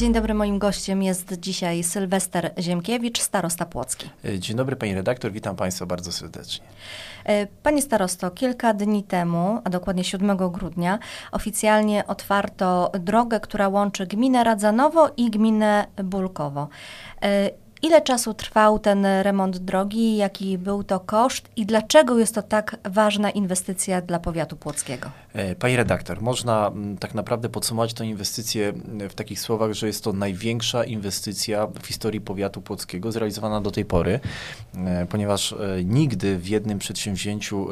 Dzień dobry, moim gościem jest dzisiaj Sylwester Ziemkiewicz, starosta Płocki. Dzień dobry pani redaktor, witam państwa bardzo serdecznie. E, panie starosto, kilka dni temu, a dokładnie 7 grudnia, oficjalnie otwarto drogę, która łączy gminę Radzanowo i gminę Bulkowo. Ile czasu trwał ten remont drogi, jaki był to koszt i dlaczego jest to tak ważna inwestycja dla powiatu płockiego? E, pani redaktor, można mm, tak naprawdę podsumować tę inwestycję mm, w takich słowach, że jest to największa inwestycja w historii powiatu płockiego zrealizowana do tej pory, e, ponieważ e, nigdy w jednym przedsięwzięciu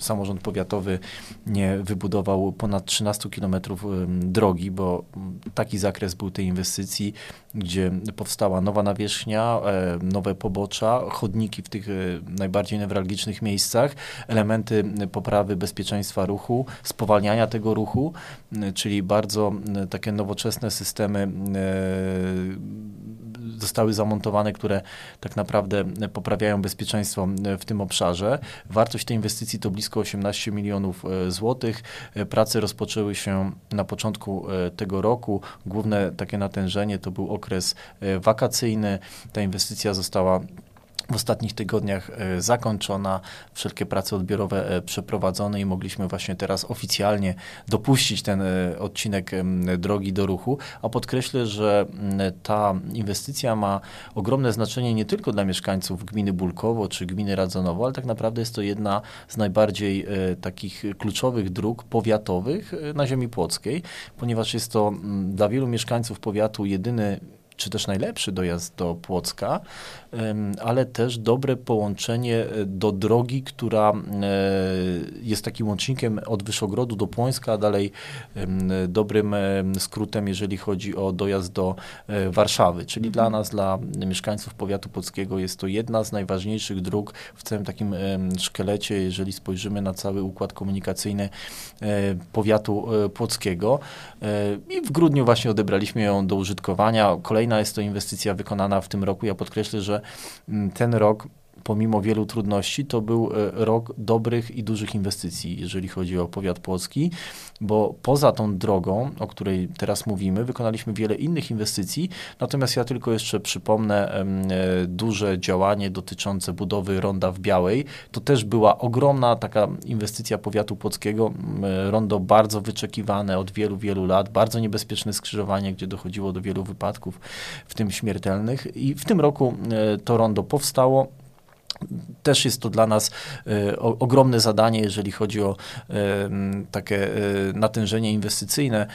samorząd powiatowy nie wybudował ponad 13 kilometrów drogi, bo mm, taki zakres był tej inwestycji, gdzie powstała nowa nawierzchnia, nowe pobocza, chodniki w tych najbardziej newralgicznych miejscach, elementy poprawy bezpieczeństwa ruchu, spowalniania tego ruchu, czyli bardzo takie nowoczesne systemy zostały zamontowane, które tak naprawdę poprawiają bezpieczeństwo w tym obszarze. Wartość tej inwestycji to blisko 18 milionów e, złotych. E, prace rozpoczęły się na początku e, tego roku. Główne takie natężenie to był okres wakacyjny. Ta inwestycja została w ostatnich tygodniach e, zakończona, wszelkie prace odbiorowe e, przeprowadzone i mogliśmy właśnie teraz oficjalnie dopuścić ten e, odcinek drogi do ruchu, a podkreślę, że ta inwestycja ma ogromne znaczenie nie tylko dla mieszkańców gminy Bulkowo czy gminy Radzonowo, ale tak naprawdę jest to jedna z najbardziej takich kluczowych dróg powiatowych na ziemi płockiej, ponieważ jest to dla wielu mieszkańców powiatu jedyny czy też najlepszy dojazd do Płocka, ale też dobre połączenie e, do drogi, która e, jest takim łącznikiem od Wyszogrodu do Płońska, a dalej dobrym skrótem, jeżeli chodzi o dojazd do e, Warszawy. Czyli dla mhm. nas, dla mieszkańców powiatu płockiego jest to jedna z najważniejszych dróg w całym takim szkielecie, jeżeli spojrzymy na cały układ komunikacyjny powiatu płockiego. I w grudniu właśnie odebraliśmy ją do użytkowania. Kolejna jest to inwestycja wykonana w tym roku. Ja podkreślę, że mm, ten rok pomimo wielu trudności, to był e, rok dobrych i dużych inwestycji, jeżeli chodzi o powiat płocki, bo poza tą drogą, o której teraz mówimy, wykonaliśmy wiele innych inwestycji, natomiast ja tylko jeszcze przypomnę e, duże działanie dotyczące budowy ronda w Białej. To też była ogromna taka inwestycja powiatu płockiego, rondo bardzo wyczekiwane od wielu, wielu lat, bardzo niebezpieczne skrzyżowanie, gdzie dochodziło do wielu wypadków, w tym śmiertelnych i w tym roku e, to rondo powstało. Też jest to dla nas e, o, ogromne zadanie, jeżeli chodzi o e, takie e, natężenie inwestycyjne,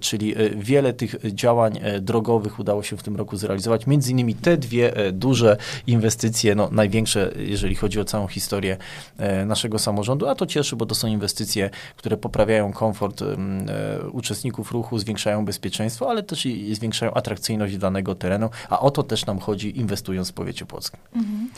czyli wiele tych działań drogowych udało się w tym roku zrealizować. Między innymi te dwie duże inwestycje, no, największe, jeżeli chodzi o całą historię naszego samorządu, a to cieszy, bo to są inwestycje, które poprawiają komfort uczestników ruchu, zwiększają bezpieczeństwo, ale też i zwiększają atrakcyjność danego terenu, a o to też nam chodzi, inwestując w powiecie płockim. Mhm.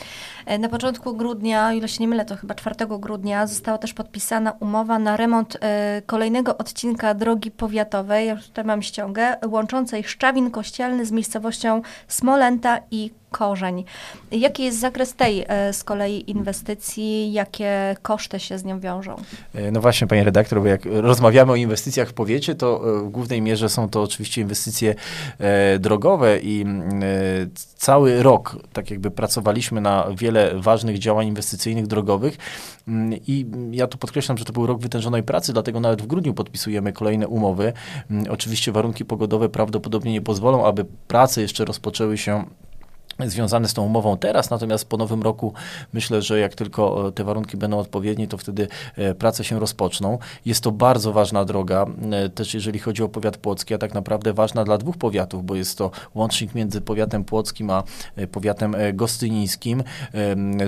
Na początku grudnia, ile się nie mylę, to chyba 4 grudnia, została też podpisana umowa na remont e, kolejnego odcinka drogi powiatowej, ja już tutaj mam ściągę, łączącej Szczawin Kościelny z miejscowością Smolęta i korzeń. Jaki jest zakres tej e, z kolei inwestycji? Jakie koszty się z nią wiążą? E, no właśnie, panie redaktor, bo jak rozmawiamy o inwestycjach w powiecie, to e, w głównej mierze są to oczywiście inwestycje drogowe i cały rok tak jakby pracowaliśmy na wiele ważnych działań inwestycyjnych drogowych i ja tu podkreślam, że to był rok wytężonej pracy, dlatego nawet w grudniu podpisujemy kolejne umowy. Oczywiście warunki pogodowe prawdopodobnie nie pozwolą, aby prace jeszcze rozpoczęły się związane z tą umową teraz, natomiast po nowym roku myślę, że jak tylko e, te warunki będą odpowiednie, to wtedy e, prace się rozpoczną. Jest to bardzo ważna droga, e, też jeżeli chodzi o powiat płocki, a tak naprawdę ważna dla dwóch powiatów, bo jest to łącznik między powiatem płockim a powiatem gostynińskim.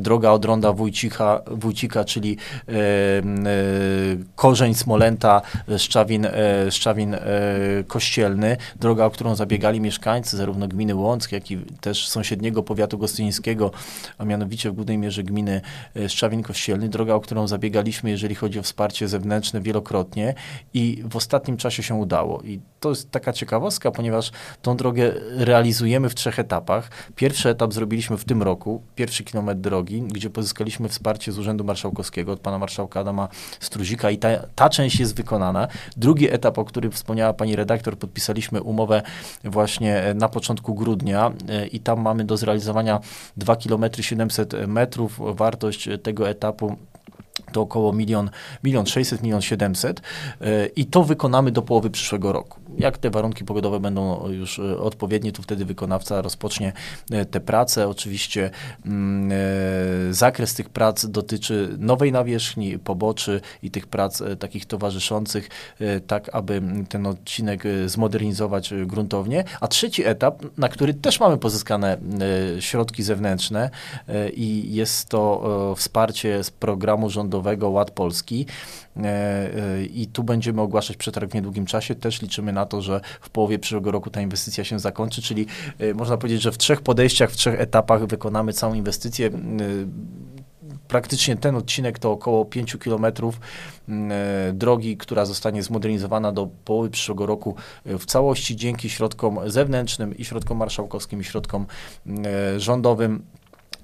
Droga od ronda Wójcika, Wójcika czyli korzeń Smolęta, Szczawin, Szczawin Kościelny. Droga, o którą zabiegali mieszkańcy zarówno gminy Łąck, jak i też sąsiedzi sąsiedniego powiatu gostyńskiego, a mianowicie w głównej mierze gminy Szczawin Kościelny. Droga, o którą zabiegaliśmy, jeżeli chodzi o wsparcie zewnętrzne wielokrotnie i w ostatnim czasie się udało. I to jest taka ciekawostka, ponieważ tą drogę realizujemy w trzech etapach. Pierwszy etap zrobiliśmy w tym roku, pierwszy kilometr drogi, gdzie pozyskaliśmy wsparcie z Urzędu Marszałkowskiego od pana marszałka Adama Struzika i ta, ta część jest wykonana. Drugi etap, o którym wspomniała pani redaktor, podpisaliśmy umowę właśnie na początku grudnia e, i tam mamy do zrealizowania 2 km 700 metrów. Wartość tego etapu to około milion, milion 600, milion 700 e, i to wykonamy do połowy przyszłego roku. Jak te warunki pogodowe będą już e, odpowiednie, to wtedy wykonawca rozpocznie e, te prace. Oczywiście mm, zakres tych prac dotyczy nowej nawierzchni, poboczy i tych prac takich towarzyszących, tak aby ten odcinek zmodernizować gruntownie. A trzeci etap, na który też mamy pozyskane środki zewnętrzne i jest to wsparcie z programu rządowego Ład Polski e, e, i tu będziemy ogłaszać przetarg w niedługim czasie. Też liczymy na to, że w połowie przyszłego roku ta inwestycja się zakończy, czyli e, można powiedzieć, że w trzech podejściach, w trzech etapach wykonamy całą inwestycję praktycznie ten odcinek to około 5 kilometrów drogi, która zostanie zmodernizowana do połowy przyszłego roku w całości dzięki środkom zewnętrznym i środkom marszałkowskim i środkom rządowym.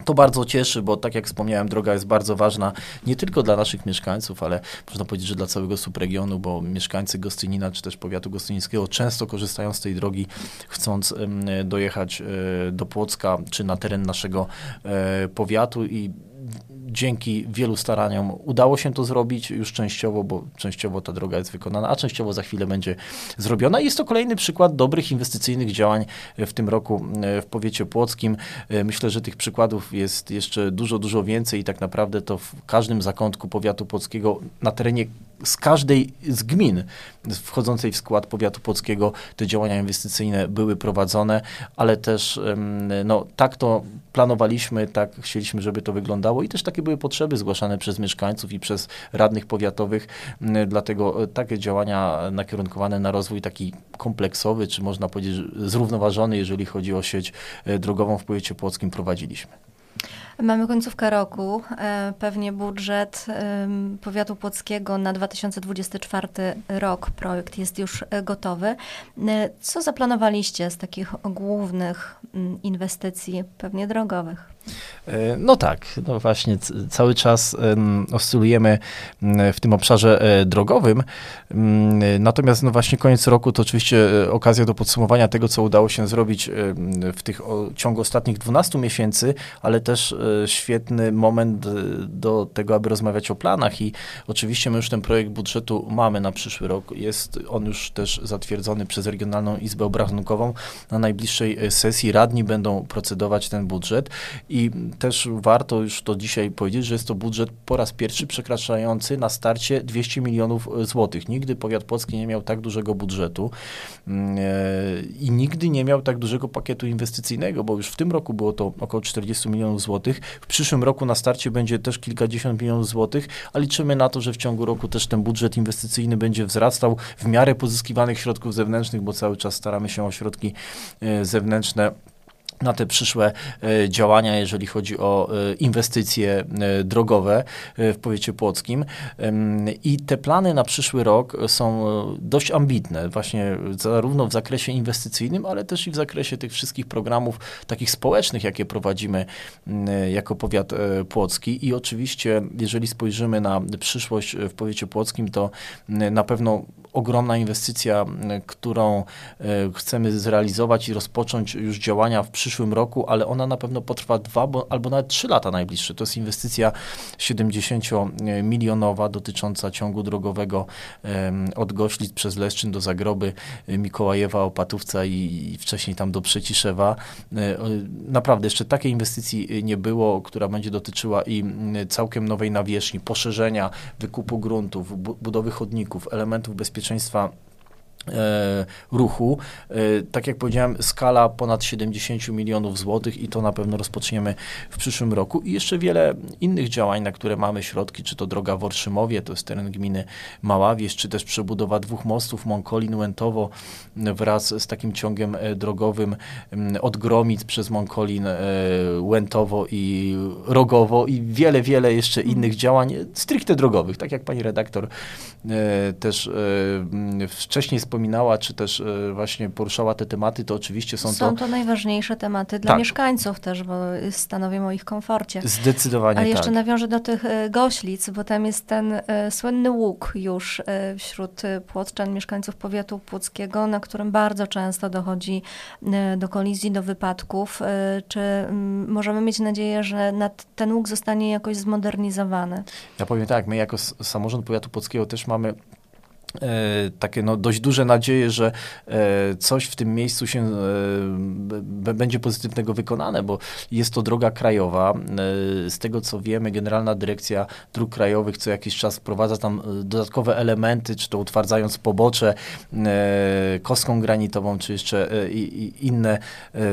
To bardzo cieszy, bo tak jak wspomniałem, droga jest bardzo ważna nie tylko dla naszych mieszkańców, ale można powiedzieć, że dla całego subregionu, bo mieszkańcy Gostynina czy też powiatu gostynińskiego często korzystają z tej drogi, chcąc dojechać e, do Płocka czy na teren naszego e, powiatu. I dzięki wielu staraniom udało się to zrobić już częściowo, bo częściowo ta droga jest wykonana, a częściowo za chwilę będzie zrobiona. Jest to kolejny przykład dobrych inwestycyjnych działań w tym roku e, w powiecie płockim. E, myślę, że tych przykładów jest jeszcze dużo, dużo więcej i tak naprawdę to w każdym zakątku powiatu płockiego na terenie z każdej z gmin wchodzącej w skład powiatu płockiego te działania inwestycyjne były prowadzone, ale też no, tak to planowaliśmy, tak chcieliśmy, żeby to wyglądało i też takie były potrzeby zgłaszane przez mieszkańców i przez radnych powiatowych, dlatego e, takie działania nakierunkowane na rozwój taki kompleksowy, czy można powiedzieć zrównoważony, jeżeli chodzi o sieć e, drogową w powiecie płockim prowadziliśmy. Mamy końcówkę roku. E, pewnie budżet powiatu płockiego na 2024 rok. Projekt jest już e, gotowy. E, co zaplanowaliście z takich głównych mm, inwestycji, pewnie drogowych? E, no tak, no właśnie cały czas oscylujemy w tym obszarze e, drogowym. Natomiast no właśnie koniec roku to oczywiście e, okazja do podsumowania tego, co udało się zrobić w tych ciągu ostatnich 12 miesięcy, ale też świetny moment do tego, aby rozmawiać o planach i oczywiście my już ten projekt budżetu mamy na przyszły rok. Jest on już też zatwierdzony przez Regionalną Izbę Obrachunkową. Na najbliższej sesji radni będą procedować ten budżet i też warto już to dzisiaj powiedzieć, że jest to budżet po raz pierwszy przekraczający na starcie 200 milionów złotych. Nigdy powiat polski nie miał tak dużego budżetu mm, e, i nigdy nie miał tak dużego pakietu inwestycyjnego, bo już w tym roku było to około 40 milionów złotych. W przyszłym roku na starcie będzie też kilkadziesiąt milionów złotych, a liczymy na to, że w ciągu roku też ten budżet inwestycyjny będzie wzrastał w miarę pozyskiwanych środków zewnętrznych, bo cały czas staramy się o środki e, zewnętrzne na te przyszłe e, działania, jeżeli chodzi o e, inwestycje e, drogowe w powiecie płockim. I te plany na przyszły rok są dość ambitne, właśnie zarówno w zakresie inwestycyjnym, ale też i w zakresie tych wszystkich programów takich społecznych, jakie prowadzimy jako powiat płocki. I oczywiście, jeżeli spojrzymy na przyszłość w powiecie płockim, to na pewno ogromna inwestycja, którą chcemy zrealizować i rozpocząć już działania w przyszłym roku, ale ona na pewno potrwa dwa bo, albo nawet trzy lata najbliższe. To jest inwestycja 70-milionowa dotycząca ciągu drogowego od Goślic przez Leszczyn do Zagroby, Mikołajewa, Opatówca i, i wcześniej tam do Przeciszewa. E, naprawdę jeszcze takiej inwestycji nie było, która będzie dotyczyła i całkiem nowej nawierzchni, poszerzenia, wykupu gruntów, budowy chodników, elementów bezpieczeństwa E, ruchu. E, tak jak powiedziałem, skala ponad 70 milionów złotych i to na pewno rozpoczniemy w przyszłym roku. I jeszcze wiele innych działań, na które mamy środki, czy to droga w Orszymowie, to jest teren gminy Maławieś, czy też przebudowa dwóch mostów Monkolin-Łętowo wraz z takim ciągiem e, drogowym od Gromic przez Monkolin, Łętowo i Rogowo i wiele, wiele jeszcze innych działań stricte drogowych, tak jak pani redaktor też wcześniej wspomniała, wspominała, czy też e, właśnie poruszała te tematy, to oczywiście są, są to... to najważniejsze tematy dla tak. mieszkańców też, bo stanowią o ich komforcie. Zdecydowanie Ale jeszcze tak. nawiążę do tych e, goślic, bo tam jest ten e, słynny łuk już wśród płotczan, mieszkańców powiatu płockiego, na którym bardzo często dochodzi do kolizji, do wypadków. Czy możemy mieć nadzieję, że ten łuk zostanie jakoś zmodernizowany? Ja powiem tak, my jako samorząd powiatu płockiego też mamy takie no, dość duże nadzieje, że e, coś w tym miejscu się e, będzie pozytywnego wykonane, bo jest to droga krajowa. Z tego co wiemy, Generalna Dyrekcja Dróg Krajowych co jakiś czas wprowadza tam dodatkowe elementy, czy to utwardzając pobocze kostką granitową, czy jeszcze inne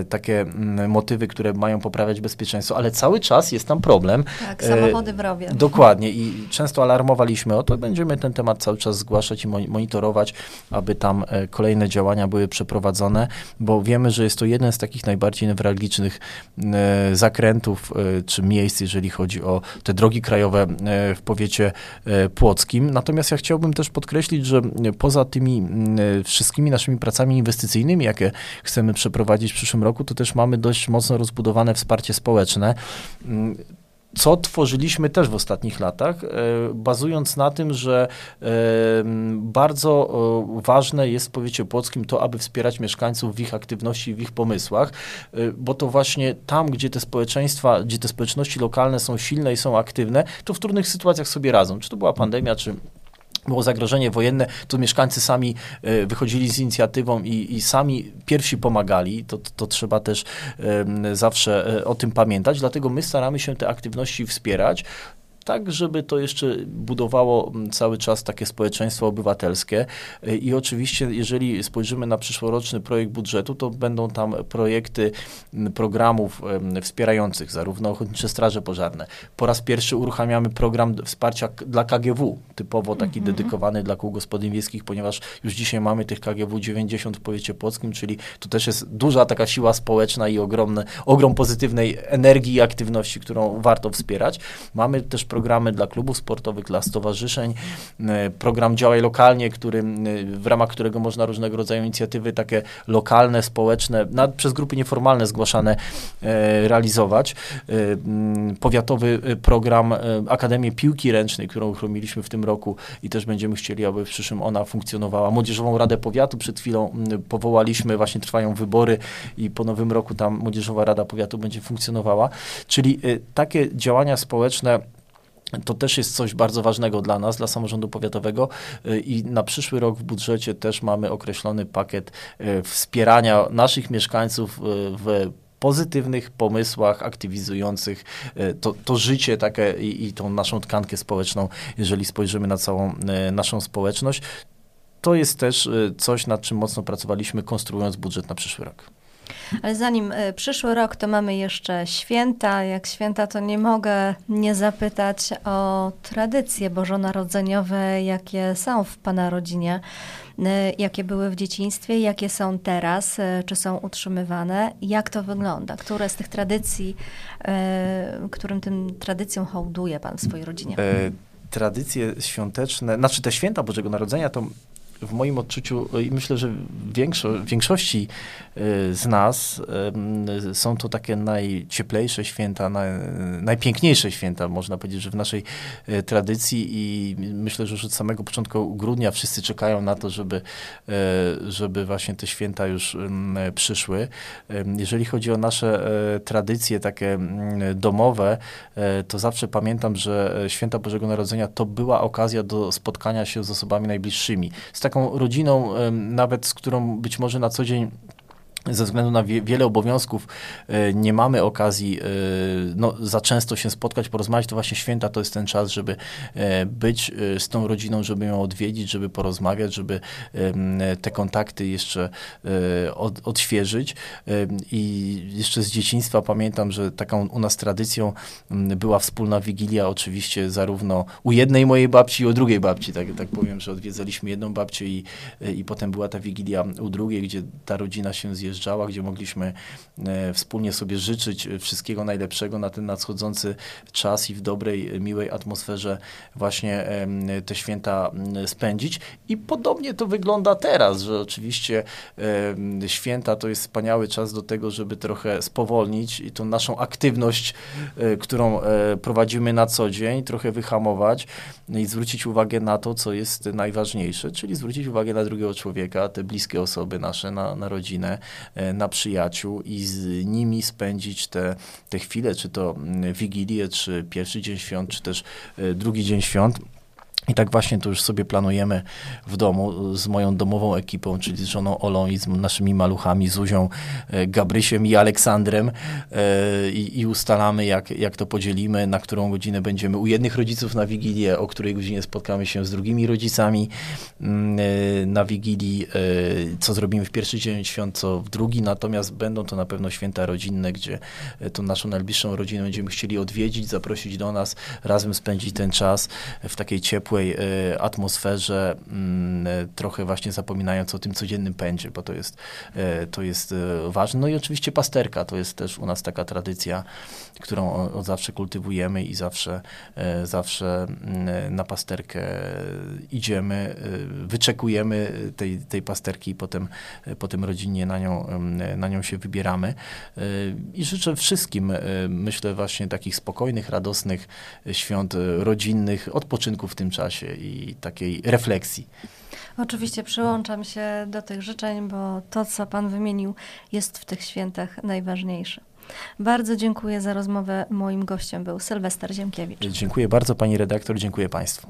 takie motywy, które mają poprawiać bezpieczeństwo, ale cały czas jest tam problem. Tak, samochody w rowie. Dokładnie i często alarmowaliśmy o to, będziemy ten temat cały czas zgłaszać i monitorować, aby tam e, kolejne działania były przeprowadzone, bo wiemy, że jest to jeden z takich najbardziej newralgicznych e, zakrętów e, czy miejsc, jeżeli chodzi o te drogi krajowe w powiecie płockim. Natomiast ja chciałbym też podkreślić, że poza tymi wszystkimi naszymi pracami inwestycyjnymi, jakie chcemy przeprowadzić w przyszłym roku, to też mamy dość mocno rozbudowane wsparcie społeczne co tworzyliśmy też w ostatnich latach, e, bazując na tym, że bardzo ważne jest w powiecie płockim to, aby wspierać mieszkańców w ich aktywności, w ich pomysłach, e, bo to właśnie tam, gdzie te społeczeństwa, gdzie te społeczności lokalne są silne i są aktywne, to w trudnych sytuacjach sobie radzą. Czy to była pandemia, czy było zagrożenie wojenne, to mieszkańcy sami e, wychodzili z inicjatywą i, i sami pierwsi pomagali. To, to trzeba też zawsze e, o tym pamiętać. Dlatego my staramy się te aktywności wspierać tak, żeby to jeszcze budowało mm, cały czas takie społeczeństwo obywatelskie. I oczywiście, jeżeli spojrzymy na przyszłoroczny projekt budżetu, to będą tam projekty mm, programów wspierających zarówno Ochotnicze Straże Pożarne. Po raz pierwszy uruchamiamy program wsparcia dla KGW, typowo taki mhm. dedykowany dla kół gospodyń wiejskich, ponieważ już dzisiaj mamy tych KGW 90 w powiecie płockim, czyli to też jest duża taka siła społeczna i ogromny, ogrom pozytywnej energii i aktywności, którą warto wspierać. Mamy też programy dla klubów sportowych, dla stowarzyszeń, e, program Działaj Lokalnie, który, e, w ramach którego można różnego rodzaju inicjatywy takie lokalne, społeczne, przez grupy nieformalne zgłaszane e, realizować. Powiatowy program Akademii Piłki Ręcznej, którą uchroniliśmy w tym roku i też będziemy chcieli, aby w przyszłym ona funkcjonowała. Młodzieżową Radę Powiatu przed chwilą powołaliśmy, właśnie trwają wybory i po nowym roku tam Młodzieżowa Rada Powiatu będzie funkcjonowała. Czyli takie działania społeczne to też jest coś bardzo ważnego dla nas, dla samorządu powiatowego y, i na przyszły rok w budżecie też mamy określony pakiet y, wspierania naszych mieszkańców y, w pozytywnych pomysłach aktywizujących to, to życie takie i, i tą naszą tkankę społeczną, jeżeli spojrzymy na całą naszą społeczność. To jest też coś, nad czym mocno pracowaliśmy, konstruując budżet na przyszły rok. Ale zanim y, przyszły rok, to mamy jeszcze święta. Jak święta, to nie mogę nie zapytać o tradycje bożonarodzeniowe, jakie są w Pana rodzinie, y, jakie były w dzieciństwie, jakie są teraz, y, czy są utrzymywane, jak to wygląda, które z tych tradycji, którym tym tradycjom hołduje Pan w swojej rodzinie? E, tradycje świąteczne, znaczy te święta Bożego Narodzenia to w moim odczuciu i myślę, że większo, większości y, z nas są to takie najcieplejsze święta, najpiękniejsze święta, można powiedzieć, że w naszej y, tradycji i myślę, że już od samego początku grudnia wszyscy czekają na to, żeby, żeby właśnie te święta już przyszły. Jeżeli chodzi o nasze tradycje takie domowe, to zawsze pamiętam, że święta Bożego Narodzenia to była okazja do spotkania się z osobami najbliższymi. Z tak taką rodziną, nawet z którą być może na co dzień ze względu na wie, wiele obowiązków e, nie mamy okazji e, no, za często się spotkać, porozmawiać, to właśnie święta to jest ten czas, żeby e, być z tą rodziną, żeby ją odwiedzić, żeby porozmawiać, żeby te kontakty jeszcze od, odświeżyć. I jeszcze z dzieciństwa pamiętam, że taką u nas tradycją była wspólna wigilia, oczywiście zarówno u jednej mojej babci i u drugiej babci, tak, tak powiem, że odwiedzaliśmy jedną babcię i, i potem była ta wigilia u drugiej, gdzie ta rodzina się zjeżdżała wyjeżdżała, gdzie mogliśmy e, wspólnie sobie życzyć wszystkiego najlepszego na ten nadchodzący czas i w dobrej, miłej atmosferze właśnie te święta spędzić. I podobnie to wygląda teraz, że oczywiście święta to jest wspaniały czas do tego, żeby trochę spowolnić i tą naszą aktywność, e, którą e, prowadzimy na co dzień, trochę wyhamować i zwrócić uwagę na to, co jest najważniejsze, czyli zwrócić uwagę na drugiego człowieka, te bliskie osoby nasze, na, na rodzinę, E, na przyjaciół i z nimi spędzić te, te chwile, czy to Wigilię, czy pierwszy dzień świąt, czy też e, drugi dzień świąt. I tak właśnie to już sobie planujemy w domu z moją domową ekipą, czyli z żoną Olą i z naszymi maluchami, Zuzią, e, Gabrysiem i Aleksandrem. E, i, i, ustalamy, jak, jak to podzielimy, na którą godzinę będziemy u jednych rodziców na Wigilię, o której godzinie spotkamy się z drugimi rodzicami mm, e, na Wigilii, co zrobimy w pierwszy dzień świąt, co w drugi, natomiast będą to na pewno święta rodzinne, gdzie tą naszą najbliższą rodzinę będziemy chcieli odwiedzić, zaprosić do nas, razem spędzić ten czas w takiej ciepłej y, atmosferze, mm, trochę właśnie zapominając o tym codziennym pędzie, bo to jest, y, to jest y, ważne. No i oczywiście pasterka, to jest też u nas taka tradycja, którą od zawsze kultywujemy i zawsze, zawsze mm, na pasterkę idziemy, wyczekujemy tej, tej pasterki i potem, potem rodzinnie na nią, mm, na nią się wybieramy. I życzę wszystkim, myślę właśnie takich spokojnych, radosnych świąt rodzinnych, odpoczynku w tym czasie czasie i takiej refleksji. Oczywiście przyłączam się do tych życzeń, bo to, co Pan wymienił, jest w tych świętach najważniejsze. Bardzo dziękuję za rozmowę. Moim gościem był Sylwester Ziemkiewicz. Dziękuję bardzo Pani redaktor, dziękuję Państwu.